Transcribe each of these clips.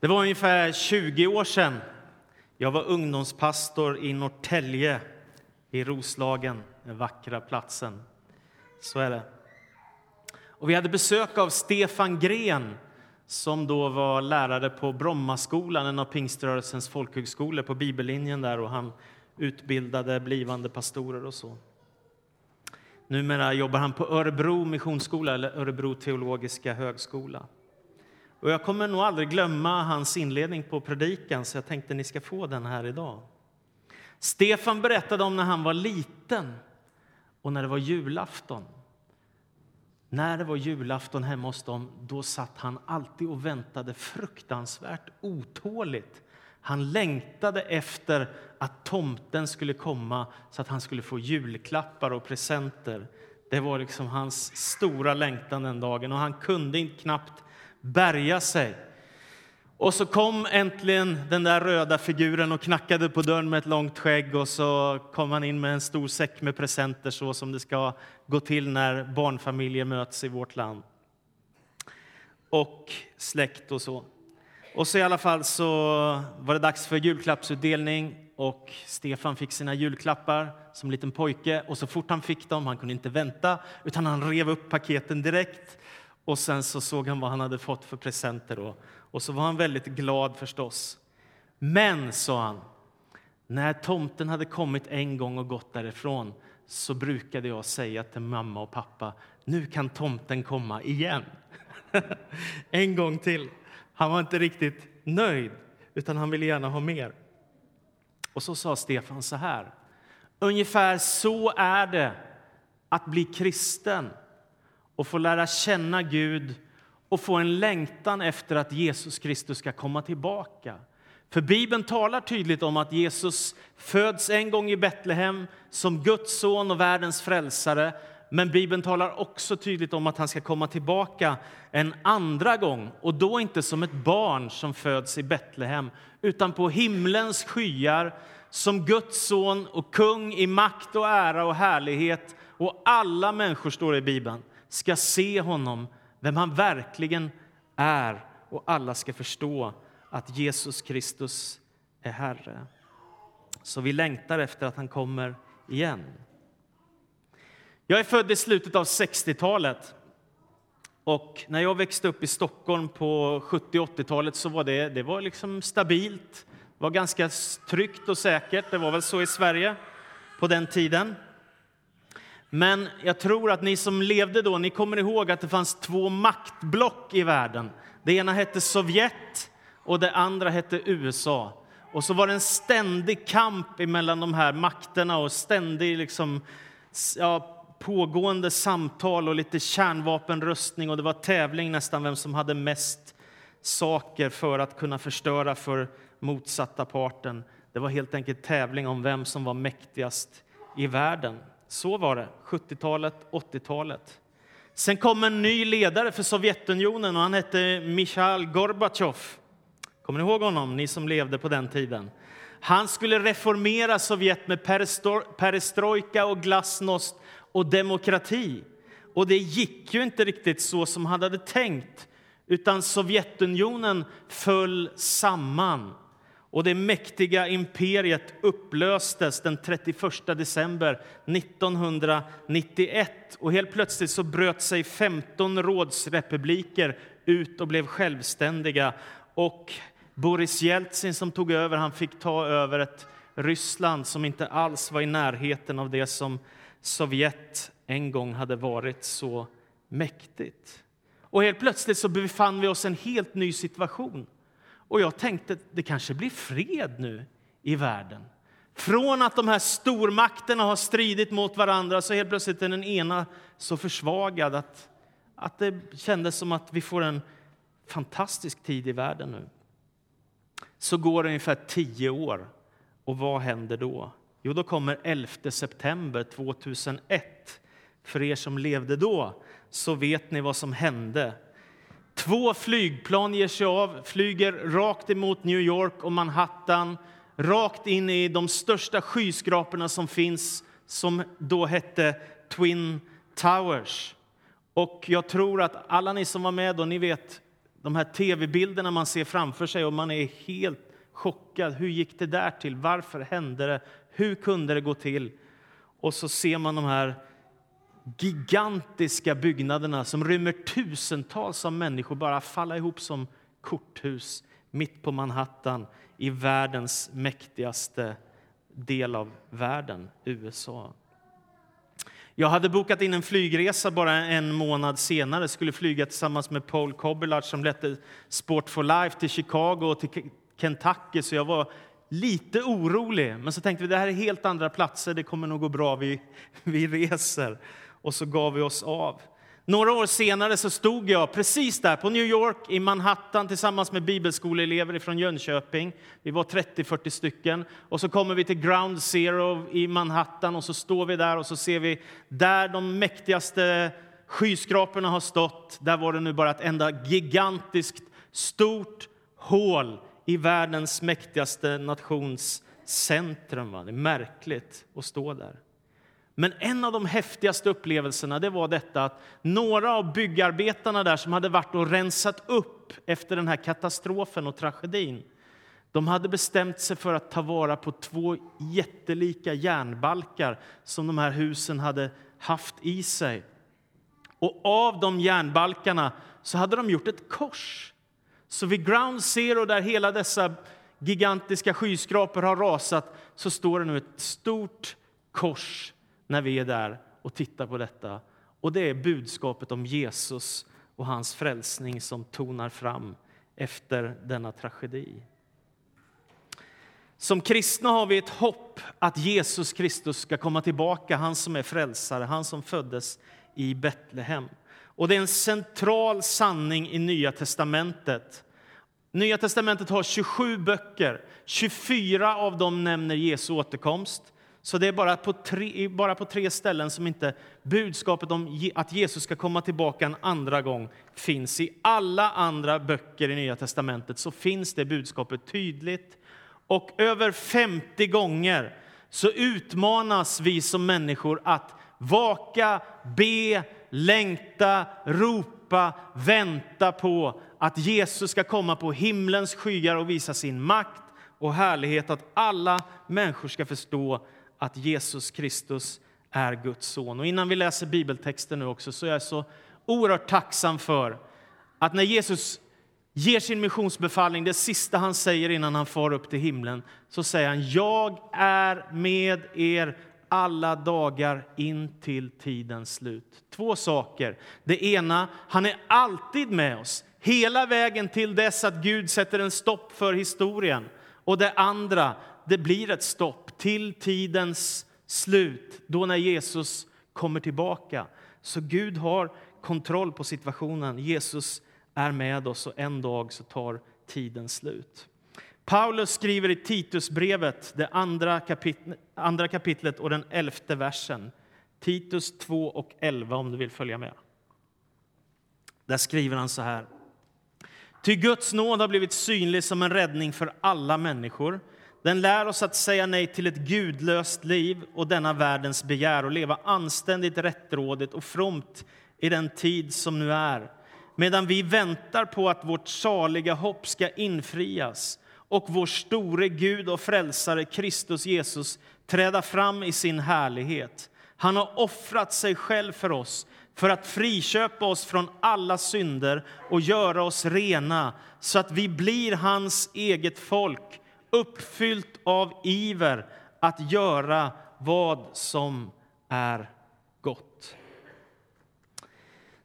Det var ungefär 20 år sedan jag var ungdomspastor i Norrtälje i Roslagen, den vackra platsen. Så är det. Och vi hade besök av Stefan Gren som då var lärare på Brommaskolan, en av pingströrelsens folkhögskolor på bibellinjen där och han utbildade blivande pastorer och så. Numera jobbar han på Örebro missionsskola eller Örebro teologiska högskola. Och jag kommer nog aldrig glömma hans inledning på predikan så jag tänkte ni ska få den här idag. Stefan berättade om när han var liten och när det var julafton. När det var julafton hemma hos dem, då satt han alltid och väntade fruktansvärt otåligt. Han längtade efter att tomten skulle komma så att han skulle få julklappar och presenter. Det var liksom hans stora längtan den dagen och han kunde knappt bärga sig. Och så kom äntligen den där röda figuren och knackade på dörren med ett långt skägg och så kom han in med en stor säck med presenter så som det ska gå till när barnfamiljer möts i vårt land. Och släkt och så. Och så i alla fall så var det dags för julklappsutdelning och Stefan fick sina julklappar som liten pojke och så fort han fick dem, han kunde inte vänta, utan han rev upp paketen direkt och sen så såg han vad han hade fått för presenter då. Och så var han väldigt glad förstås. Men, sa han, när tomten hade kommit en gång och gått därifrån så brukade jag säga till mamma och pappa, nu kan tomten komma igen. en gång till. Han var inte riktigt nöjd, utan han ville gärna ha mer. Och så sa Stefan så här. Ungefär så är det att bli kristen och få lära känna Gud och få en längtan efter att Jesus Kristus ska komma tillbaka. För Bibeln talar tydligt om att Jesus föds en gång i Betlehem som Guds son och världens frälsare. Men Bibeln talar också tydligt om att han ska komma tillbaka en andra gång och då inte som ett barn som föds i Betlehem utan på himlens skyar som Guds son och kung i makt och ära och härlighet. Och alla människor, står det i Bibeln, ska se honom, vem han verkligen är och alla ska förstå att Jesus Kristus är Herre. Så vi längtar efter att han kommer igen. Jag är född i slutet av 60-talet. Och när jag växte upp i Stockholm på 70 80-talet så var det, det var liksom stabilt. Det var ganska tryggt och säkert. Det var väl så i Sverige på den tiden. Men jag tror att ni som levde då, ni kommer ihåg att det fanns två maktblock i världen. Det ena hette Sovjet och det andra hette USA. Och så var det en ständig kamp mellan de här makterna och ständig liksom, ja, pågående samtal och lite kärnvapenrustning och det var tävling nästan vem som hade mest saker för att kunna förstöra för motsatta parten. Det var helt enkelt tävling om vem som var mäktigast i världen. Så var det, 70-talet, 80-talet. Sen kom en ny ledare för Sovjetunionen och han hette Mikhail Gorbatjov. Kommer ni ihåg honom, ni som levde på den tiden? Han skulle reformera Sovjet med perestrojka och glasnost och demokrati. Och det gick ju inte riktigt så som han hade tänkt, utan Sovjetunionen föll samman och det mäktiga imperiet upplöstes den 31 december 1991. Och helt plötsligt så bröt sig 15 rådsrepubliker ut och blev självständiga. Och Boris Jeltsin som tog över han fick ta över ett Ryssland som inte alls var i närheten av det som Sovjet en gång hade varit så mäktigt. Och helt plötsligt så befann vi oss i en helt ny situation. Och jag tänkte att det kanske blir fred nu i världen. Från att de här stormakterna har stridit mot varandra så helt plötsligt är den ena så försvagad att, att det kändes som att vi får en fantastisk tid i världen nu. Så går det ungefär tio år. Och vad händer då? Jo, då kommer 11 september 2001. För er som levde då så vet ni vad som hände Två flygplan ger sig av, flyger rakt emot New York och Manhattan rakt in i de största skyskraporna som finns, som då hette Twin Towers. Och jag tror att alla ni som var med då, ni vet de här tv-bilderna man ser framför sig och man är helt chockad. Hur gick det där till? Varför hände det? Hur kunde det gå till? Och så ser man de här gigantiska byggnaderna som rymmer tusentals av människor bara falla ihop som korthus mitt på Manhattan i världens mäktigaste del av världen, USA. Jag hade bokat in en flygresa bara en månad senare. skulle flyga tillsammans med Paul Kobberlach som ledde Sport for Life till Chicago och till Kentucky. Så jag var lite orolig. Men så tänkte vi det här är helt andra platser. Det kommer nog gå bra. Vi, vi reser. Och så gav vi oss av. Några år senare så stod jag precis där på New York i Manhattan tillsammans med bibelskoleelever från Jönköping. Vi var 30-40 stycken. Och så kommer vi till Ground Zero i Manhattan och så står vi där och så ser vi där de mäktigaste skyskraporna har stått. Där var det nu bara ett enda gigantiskt stort hål i världens mäktigaste nations centrum. Det är märkligt att stå där. Men en av de häftigaste upplevelserna det var detta att några av byggarbetarna där som hade varit och rensat upp efter den här katastrofen och tragedin de hade bestämt sig för att ta vara på två jättelika järnbalkar som de här husen hade haft i sig. Och av de järnbalkarna så hade de gjort ett kors. Så vid ground zero, där hela dessa gigantiska skyskrapor har rasat, så står det nu ett stort kors när vi är där och tittar på detta. Och det är budskapet om Jesus och hans frälsning som tonar fram efter denna tragedi. Som kristna har vi ett hopp att Jesus Kristus ska komma tillbaka, han som är frälsare, han som föddes i Betlehem. Och det är en central sanning i Nya testamentet. Nya testamentet har 27 böcker. 24 av dem nämner Jesu återkomst. Så det är bara på, tre, bara på tre ställen som inte budskapet om att Jesus ska komma tillbaka en andra gång finns. I alla andra böcker i Nya testamentet så finns det budskapet tydligt. Och över 50 gånger så utmanas vi som människor att vaka, be, längta, ropa, vänta på att Jesus ska komma på himlens skyar och visa sin makt och härlighet, att alla människor ska förstå att Jesus Kristus är Guds son. Och innan vi läser bibeltexten nu också så är jag så oerhört tacksam för att när Jesus ger sin missionsbefallning, det sista han säger innan han far upp till himlen, så säger han Jag är med er alla dagar in till tidens slut. Två saker. Det ena, han är alltid med oss hela vägen till dess att Gud sätter en stopp för historien. Och det andra, det blir ett stopp till tidens slut, då när Jesus kommer tillbaka. Så Gud har kontroll på situationen. Jesus är med oss och en dag så tar tiden slut. Paulus skriver i Titusbrevet, det andra, kapit andra kapitlet och den elfte versen. Titus 2 och 11 om du vill följa med. Där skriver han så här. Ty Guds nåd har blivit synlig som en räddning för alla människor. Den lär oss att säga nej till ett gudlöst liv och denna världens begär och leva anständigt, rättrådigt och fromt i den tid som nu är medan vi väntar på att vårt saliga hopp ska infrias och vår store Gud och frälsare Kristus Jesus träda fram i sin härlighet. Han har offrat sig själv för oss för att friköpa oss från alla synder och göra oss rena så att vi blir hans eget folk uppfyllt av iver att göra vad som är gott.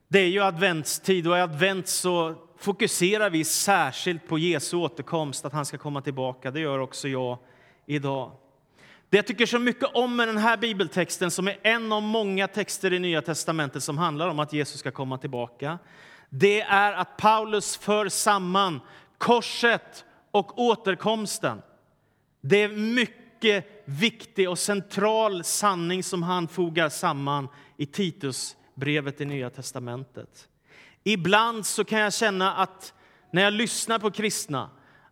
Det är ju adventstid och i advent så fokuserar vi särskilt på Jesu återkomst, att han ska komma tillbaka. Det gör också jag idag. Det jag tycker så mycket om med den här bibeltexten, som är en av många texter i Nya testamentet som handlar om att Jesus ska komma tillbaka, det är att Paulus för samman korset och återkomsten. Det är mycket viktig och central sanning som han fogar samman i Titusbrevet i Nya testamentet. Ibland så kan jag känna att när jag lyssnar på kristna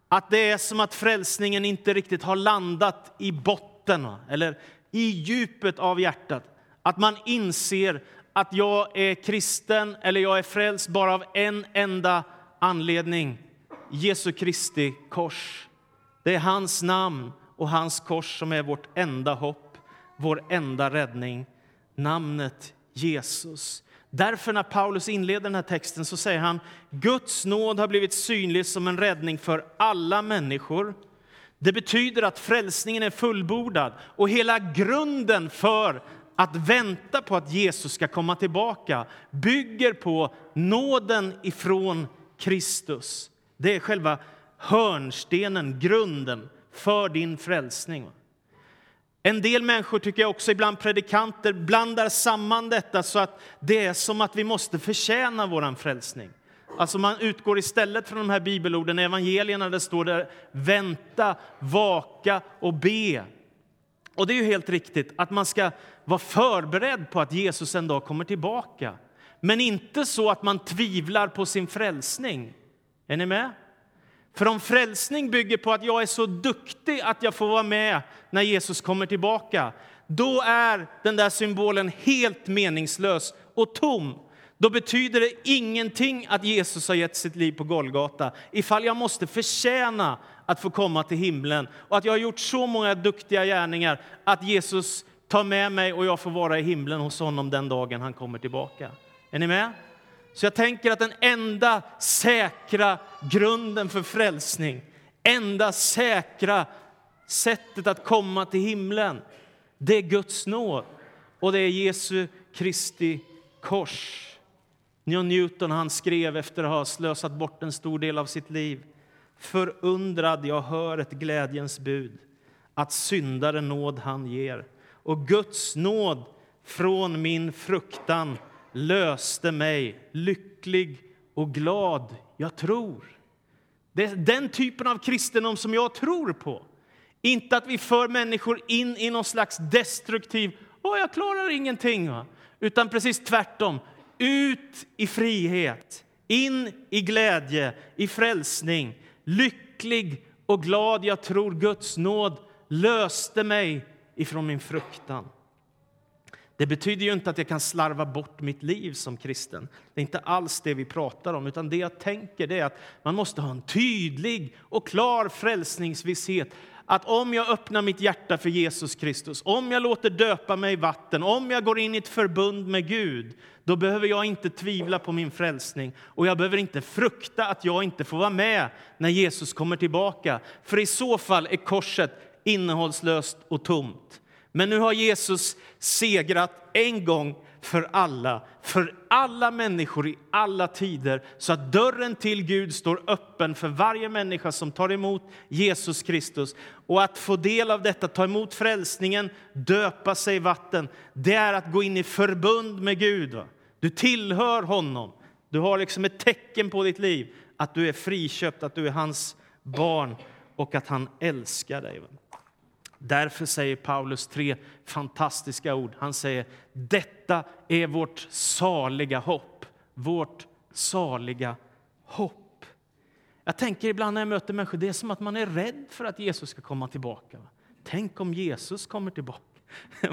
att det är som att frälsningen inte riktigt har landat i botten eller i djupet av hjärtat. Att man inser att jag är kristen eller jag är frälst bara av en enda anledning Jesu Kristi kors. Det är hans namn och hans kors som är vårt enda hopp, vår enda räddning. Namnet Jesus. Därför när Paulus inleder den här texten så säger han Guds nåd har blivit synlig som en räddning för alla människor. Det betyder att frälsningen är fullbordad och hela grunden för att vänta på att Jesus ska komma tillbaka bygger på nåden ifrån Kristus. Det är själva hörnstenen, grunden för din frälsning. En del människor, tycker jag också ibland predikanter, blandar samman detta så att det är som att vi måste förtjäna vår frälsning. Alltså man utgår istället från de här bibelorden i evangelierna där står det vänta, vaka och be. Och det är ju helt riktigt att man ska vara förberedd på att Jesus en dag kommer tillbaka. Men inte så att man tvivlar på sin frälsning. Är ni med? För om frälsning bygger på att jag är så duktig att jag får vara med när Jesus kommer tillbaka, då är den där symbolen helt meningslös och tom. Då betyder det ingenting att Jesus har gett sitt liv på Golgata ifall jag måste förtjäna att få komma till himlen och att jag har gjort så många duktiga gärningar att Jesus tar med mig och jag får vara i himlen hos honom den dagen han kommer tillbaka. Är ni med? Så jag tänker att den enda säkra grunden för frälsning, enda säkra sättet att komma till himlen, det är Guds nåd och det är Jesu Kristi kors. John Newton han skrev efter att ha slösat bort en stor del av sitt liv. Förundrad jag hör ett glädjens bud att syndare nåd han ger och Guds nåd från min fruktan löste mig lycklig och glad, jag tror. Det är den typen av kristendom som jag tror på. Inte att vi för människor in i någon slags destruktiv Åh, jag klarar ingenting. Va? Utan precis tvärtom. Ut i frihet, in i glädje, i frälsning. Lycklig och glad, jag tror Guds nåd löste mig ifrån min fruktan. Det betyder ju inte att jag kan slarva bort mitt liv som kristen. Det är inte alls det vi pratar om, utan det jag tänker är att man måste ha en tydlig och klar frälsningsvisshet. Att om jag öppnar mitt hjärta för Jesus Kristus, om jag låter döpa mig i vatten, om jag går in i ett förbund med Gud, då behöver jag inte tvivla på min frälsning och jag behöver inte frukta att jag inte får vara med när Jesus kommer tillbaka. För i så fall är korset innehållslöst och tomt. Men nu har Jesus segrat en gång för alla, för alla människor i alla tider så att dörren till Gud står öppen för varje människa som tar emot Jesus Kristus. Och att få del av detta, ta emot frälsningen, döpa sig i vatten, det är att gå in i förbund med Gud. Va? Du tillhör honom. Du har liksom ett tecken på ditt liv att du är friköpt, att du är hans barn och att han älskar dig. Va? Därför säger Paulus tre fantastiska ord. Han säger detta är vårt saliga hopp. Vårt saliga hopp. Jag tänker ibland när jag möter människor, det är som att man är rädd för att Jesus ska komma tillbaka. Tänk om Jesus kommer tillbaka.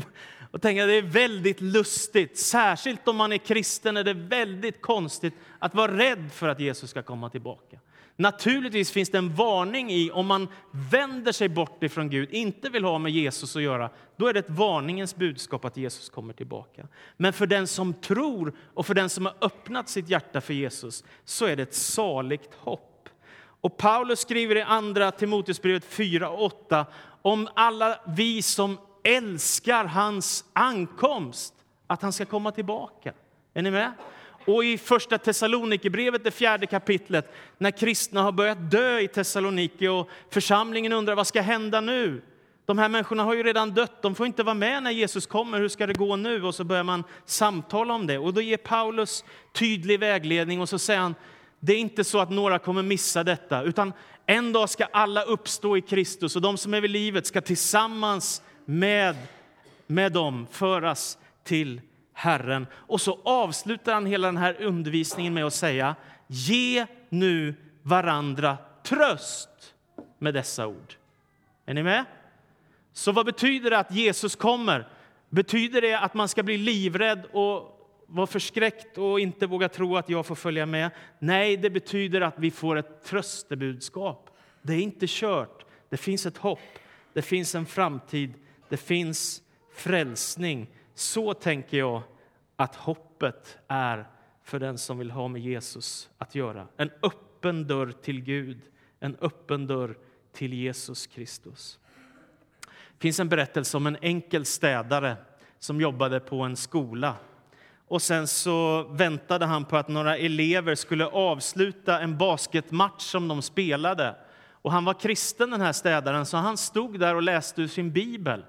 Och tänka, det är väldigt lustigt, särskilt om man är kristen är det väldigt konstigt att vara rädd för att Jesus ska komma tillbaka. Naturligtvis finns det en varning i om man vänder sig bort ifrån Gud, inte vill ha med Jesus att göra, då är det ett varningens budskap att Jesus kommer tillbaka. Men för den som tror och för den som har öppnat sitt hjärta för Jesus så är det ett saligt hopp. Och Paulus skriver i andra Timoteusbrevet 4 och 8 om alla vi som älskar hans ankomst, att han ska komma tillbaka. Är ni med? Och i första Thessalonikerbrevet, det fjärde kapitlet, när kristna har börjat dö i Thessaloniki och församlingen undrar vad ska hända nu? De här människorna har ju redan dött, de får inte vara med när Jesus kommer, hur ska det gå nu? Och så börjar man samtala om det. Och då ger Paulus tydlig vägledning och så säger han, det är inte så att några kommer missa detta, utan en dag ska alla uppstå i Kristus och de som är vid livet ska tillsammans med, med dem föras till Herren. Och så avslutar han hela den här undervisningen med att säga Ge nu varandra tröst med dessa ord. Är ni med? Så vad betyder det att Jesus kommer? Betyder det att man ska bli livrädd och, vara förskräckt och inte våga tro att jag får följa med. Nej, det betyder att vi får ett tröstebudskap. Det är inte kört. Det finns ett hopp, det finns en framtid, det finns frälsning. Så tänker jag att hoppet är för den som vill ha med Jesus att göra. En öppen dörr till Gud, en öppen dörr till Jesus Kristus. Det finns en berättelse om en enkel städare som jobbade på en skola. Och sen så väntade han på att några elever skulle avsluta en basketmatch som de spelade. Och han var kristen den här städaren, så han stod där och läste ur sin bibel.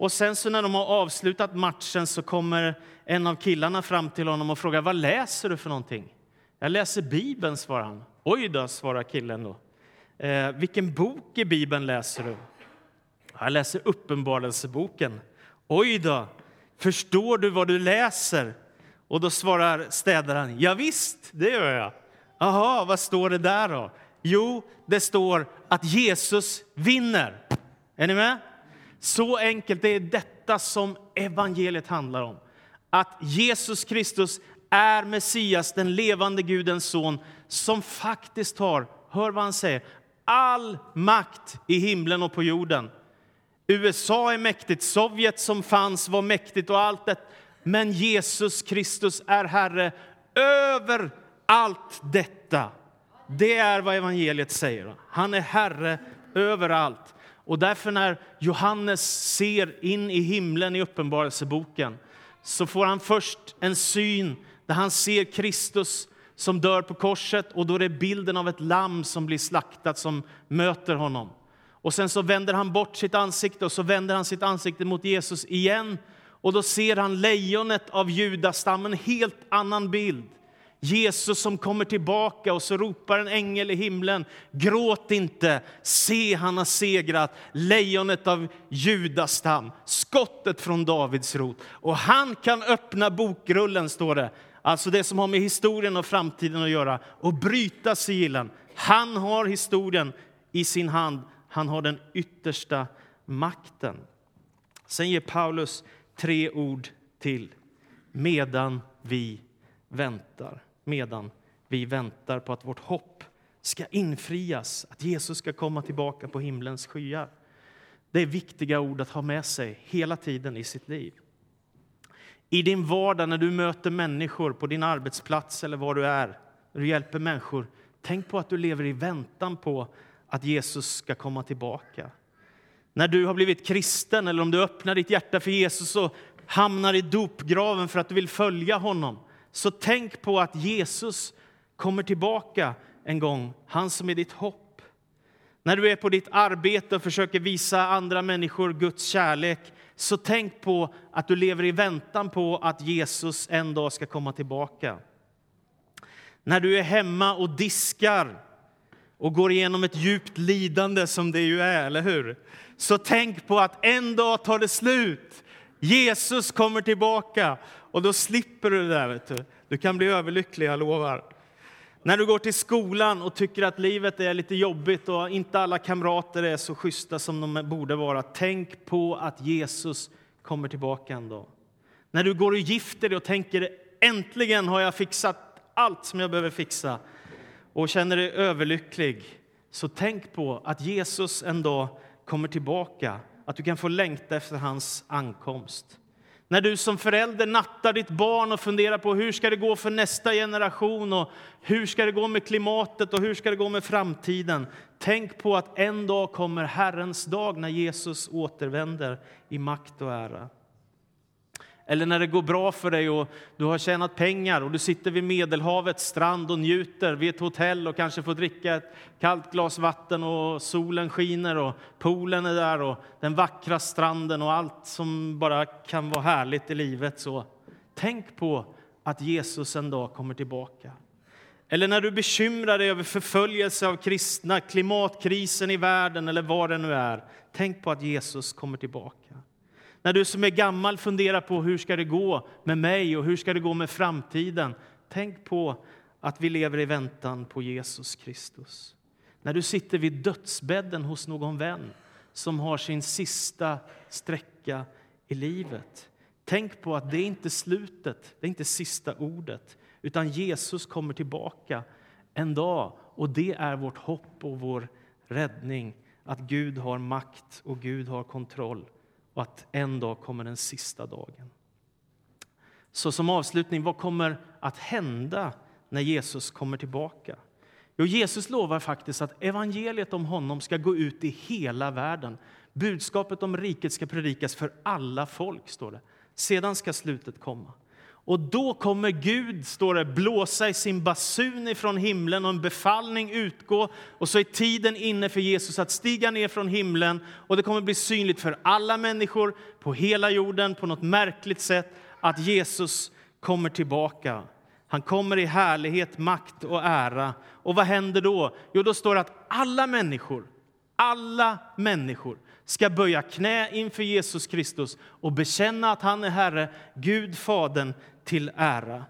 Och sen så när de har avslutat matchen så kommer en av killarna fram till honom och frågar vad läser du för någonting? Jag läser Bibeln, svarar han. Oj då, svarar killen då. Eh, vilken bok i Bibeln läser du? Jag läser Uppenbarelseboken. Oj då, förstår du vad du läser? Och då svarar städaren, ja visst, det gör jag. Jaha, vad står det där då? Jo, det står att Jesus vinner. Är ni med? Så enkelt, det är detta som evangeliet handlar om. Att Jesus Kristus är Messias, den levande Gudens son som faktiskt har, hör vad han säger, all makt i himlen och på jorden. USA är mäktigt, Sovjet som fanns var mäktigt och allt det. Men Jesus Kristus är Herre över allt detta. Det är vad evangeliet säger. Han är Herre över allt. Och därför när Johannes ser in i himlen i Uppenbarelseboken så får han först en syn där han ser Kristus som dör på korset och då är det bilden av ett lamm som blir slaktat som möter honom. Och sen så vänder han bort sitt ansikte och så vänder han sitt ansikte mot Jesus igen och då ser han lejonet av judastammen, en helt annan bild. Jesus som kommer tillbaka och så ropar en ängel i himlen. Gråt inte, se han har segrat, lejonet av judastam, skottet från Davids rot. Och han kan öppna bokrullen, står det. Alltså det som har med historien och framtiden att göra och bryta sigillen. Han har historien i sin hand. Han har den yttersta makten. Sen ger Paulus tre ord till. Medan vi väntar medan vi väntar på att vårt hopp ska infrias, att Jesus ska komma tillbaka på himlens skyar. Det är viktiga ord att ha med sig hela tiden i sitt liv. I din vardag, när du möter människor på din arbetsplats eller var du är, när du hjälper människor, tänk på att du lever i väntan på att Jesus ska komma tillbaka. När du har blivit kristen eller om du öppnar ditt hjärta för Jesus och hamnar i dopgraven för att du vill följa honom, så tänk på att Jesus kommer tillbaka en gång, han som är ditt hopp. När du är på ditt arbete och försöker visa andra människor Guds kärlek så tänk på att du lever i väntan på att Jesus en dag ska komma tillbaka. När du är hemma och diskar och går igenom ett djupt lidande som det ju är, eller hur? Så tänk på att en dag tar det slut. Jesus kommer tillbaka och då slipper du det där. Vet du. du kan bli överlycklig, jag lovar. När du går till skolan och tycker att livet är lite jobbigt och inte alla kamrater är så schyssta som de borde vara, tänk på att Jesus kommer tillbaka en dag. När du går och gifter dig och tänker äntligen har jag fixat allt som jag behöver fixa och känner dig överlycklig, så tänk på att Jesus en dag kommer tillbaka, att du kan få längta efter hans ankomst. När du som förälder nattar ditt barn och funderar på hur ska det gå för nästa generation och hur ska det gå med klimatet och hur ska det gå med framtiden. Tänk på att en dag kommer Herrens dag när Jesus återvänder i makt och ära. Eller när det går bra för dig och du har tjänat pengar och du sitter vid Medelhavets strand och njuter vid ett hotell och kanske får dricka ett kallt glas vatten och solen skiner och poolen är där och den vackra stranden och allt som bara kan vara härligt i livet. Så tänk på att Jesus en dag kommer tillbaka. Eller när du bekymrar dig över förföljelse av kristna, klimatkrisen i världen eller vad det nu är. Tänk på att Jesus kommer tillbaka. När du som är gammal funderar på hur ska det gå med mig och hur ska det gå med framtiden. Tänk på att vi lever i väntan på Jesus Kristus. När du sitter vid dödsbädden hos någon vän som har sin sista sträcka i livet. Tänk på att det är inte slutet, det är inte sista ordet, utan Jesus kommer tillbaka en dag och det är vårt hopp och vår räddning. Att Gud har makt och Gud har kontroll och att en dag kommer den sista dagen. Så som avslutning, vad kommer att hända när Jesus kommer tillbaka? Jo, Jesus lovar faktiskt att evangeliet om honom ska gå ut i hela världen. Budskapet om riket ska predikas för alla folk, står det. Sedan ska slutet komma. Och då kommer Gud, står det, blåsa i sin basun ifrån himlen och en befallning utgå. Och så är tiden inne för Jesus att stiga ner från himlen och det kommer bli synligt för alla människor på hela jorden på något märkligt sätt att Jesus kommer tillbaka. Han kommer i härlighet, makt och ära. Och vad händer då? Jo, då står det att alla människor, alla människor ska böja knä inför Jesus Kristus och bekänna att han är Herre, Gud Fadern till ära.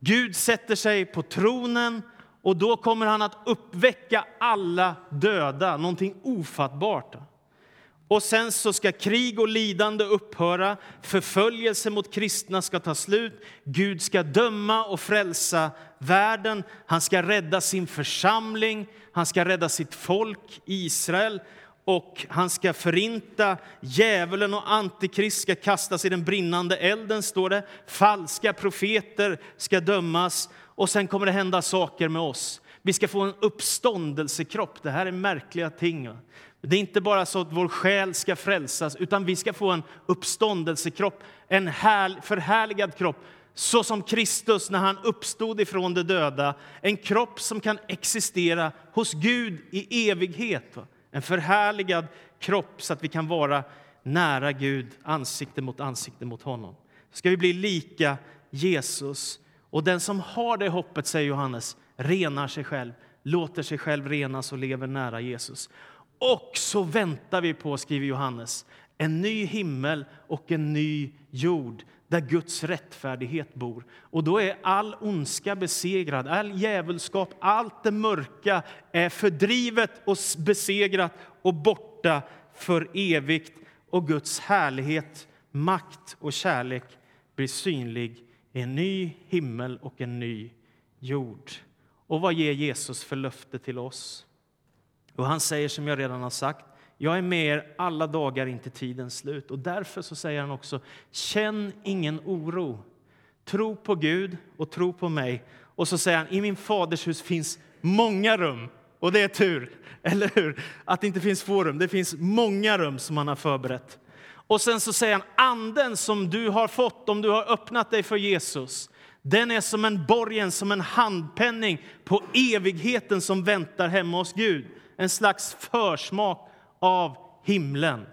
Gud sätter sig på tronen och då kommer han att uppväcka alla döda, någonting ofattbart. Och sen så ska krig och lidande upphöra, förföljelse mot kristna ska ta slut, Gud ska döma och frälsa världen, han ska rädda sin församling, han ska rädda sitt folk Israel och han ska förinta djävulen och antikrist ska kastas i den brinnande elden, står det. Falska profeter ska dömas och sen kommer det hända saker med oss. Vi ska få en uppståndelsekropp. Det här är märkliga ting. Det är inte bara så att vår själ ska frälsas, utan vi ska få en uppståndelsekropp, en förhärligad kropp så som Kristus när han uppstod ifrån de döda. En kropp som kan existera hos Gud i evighet. En förhärligad kropp så att vi kan vara nära Gud, ansikte mot ansikte mot honom. Ska vi bli lika Jesus. Och den som har det hoppet, säger Johannes, renar sig själv, låter sig själv renas och lever nära Jesus. Och så väntar vi på, skriver Johannes, en ny himmel och en ny jord där Guds rättfärdighet bor. Och då är all ondska besegrad, all djävulskap, allt det mörka är fördrivet och besegrat och borta för evigt. Och Guds härlighet, makt och kärlek blir synlig i en ny himmel och en ny jord. Och vad ger Jesus för löfte till oss? Och han säger som jag redan har sagt, jag är med er alla dagar in till tidens slut. Och därför så säger han också, känn ingen oro. Tro på Gud och tro på mig. Och så säger han, i min faders hus finns många rum. Och det är tur, eller hur? Att det inte finns få rum. Det finns många rum som han har förberett. Och sen så säger han, anden som du har fått om du har öppnat dig för Jesus, den är som en borgen, som en handpenning på evigheten som väntar hemma hos Gud. En slags försmak av himlen.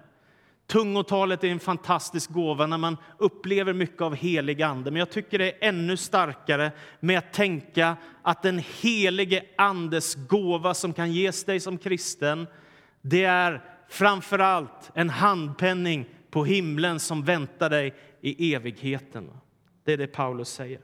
Tungotalet är en fantastisk gåva när man upplever mycket av helig ande. Men jag tycker det är ännu starkare med att tänka att den helige andes gåva som kan ges dig som kristen, det är framför allt en handpenning på himlen som väntar dig i evigheten. Det är det Paulus säger.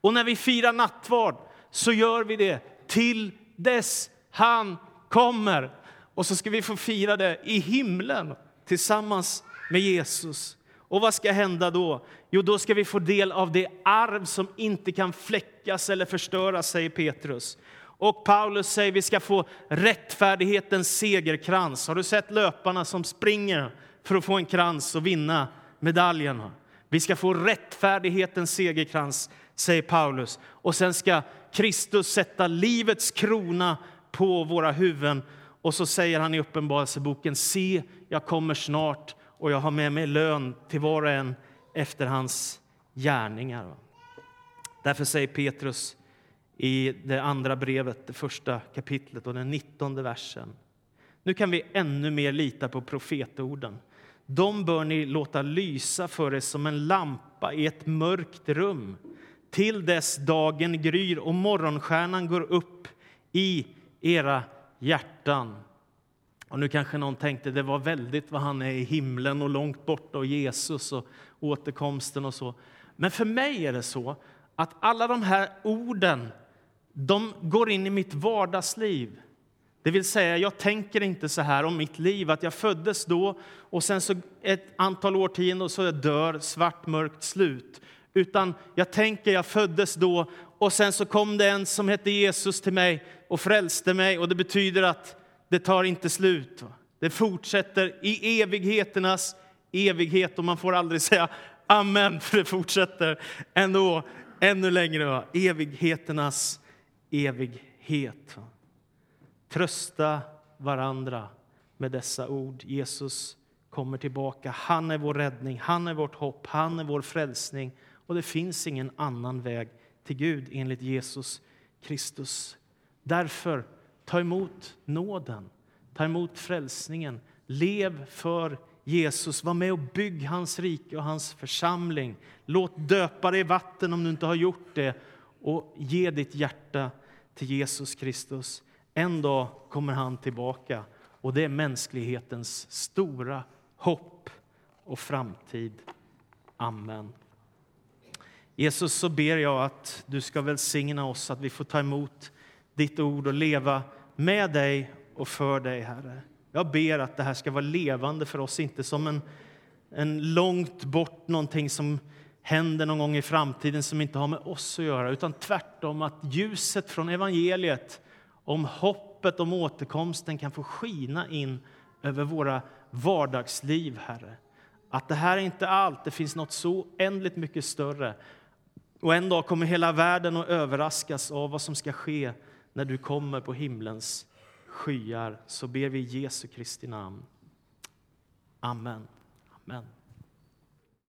Och när vi firar nattvard så gör vi det till dess han kommer. Och så ska vi få fira det i himlen tillsammans med Jesus. Och vad ska hända då? Jo, då ska vi få del av det arv som inte kan fläckas eller förstöras, säger Petrus. Och Paulus säger vi ska få rättfärdighetens segerkrans. Har du sett löparna som springer för att få en krans och vinna medaljen? Vi ska få rättfärdighetens segerkrans, säger Paulus. Och sen ska Kristus sätta livets krona på våra huvuden och så säger han i Uppenbarelseboken, se, jag kommer snart och jag har med mig lön till var och en efter hans gärningar. Därför säger Petrus i det andra brevet, det första kapitlet och den nittonde versen. Nu kan vi ännu mer lita på profetorden. De bör ni låta lysa för er som en lampa i ett mörkt rum till dess dagen gryr och morgonstjärnan går upp i era hjärtan. Och nu kanske någon tänkte det var väldigt vad han är i himlen och långt borta och Jesus och återkomsten och så. Men för mig är det så att alla de här orden, de går in i mitt vardagsliv. Det vill säga, jag tänker inte så här om mitt liv, att jag föddes då och sen så ett antal årtionden och så dör svart, mörkt slut. Utan jag tänker, jag föddes då och sen så kom det en som hette Jesus till mig och frälste mig och det betyder att det tar inte slut. Det fortsätter i evigheternas evighet och man får aldrig säga amen för det fortsätter ändå ännu längre. Evigheternas evighet. Trösta varandra med dessa ord. Jesus kommer tillbaka. Han är vår räddning, han är vårt hopp, han är vår frälsning. Och det finns ingen annan väg till Gud enligt Jesus Kristus. Därför, ta emot nåden, ta emot frälsningen. Lev för Jesus, var med och bygg hans rike och hans församling. Låt döpa dig i vatten om du inte har gjort det och ge ditt hjärta till Jesus Kristus. En dag kommer han tillbaka och det är mänsklighetens stora hopp och framtid. Amen. Jesus, så ber jag att du ska välsigna oss, att vi får ta emot ditt ord och leva med dig och för dig, Herre. Jag ber att det här ska vara levande för oss, inte som en, en långt bort någonting som händer någon gång i framtiden som inte har med oss att göra, utan tvärtom att ljuset från evangeliet om hoppet om återkomsten kan få skina in över våra vardagsliv, Herre. Att det här är inte allt, det finns något så oändligt mycket större. Och en dag kommer hela världen att överraskas av vad som ska ske när du kommer på himlens skyar. Så ber vi i Jesu Kristi namn. Amen. Amen.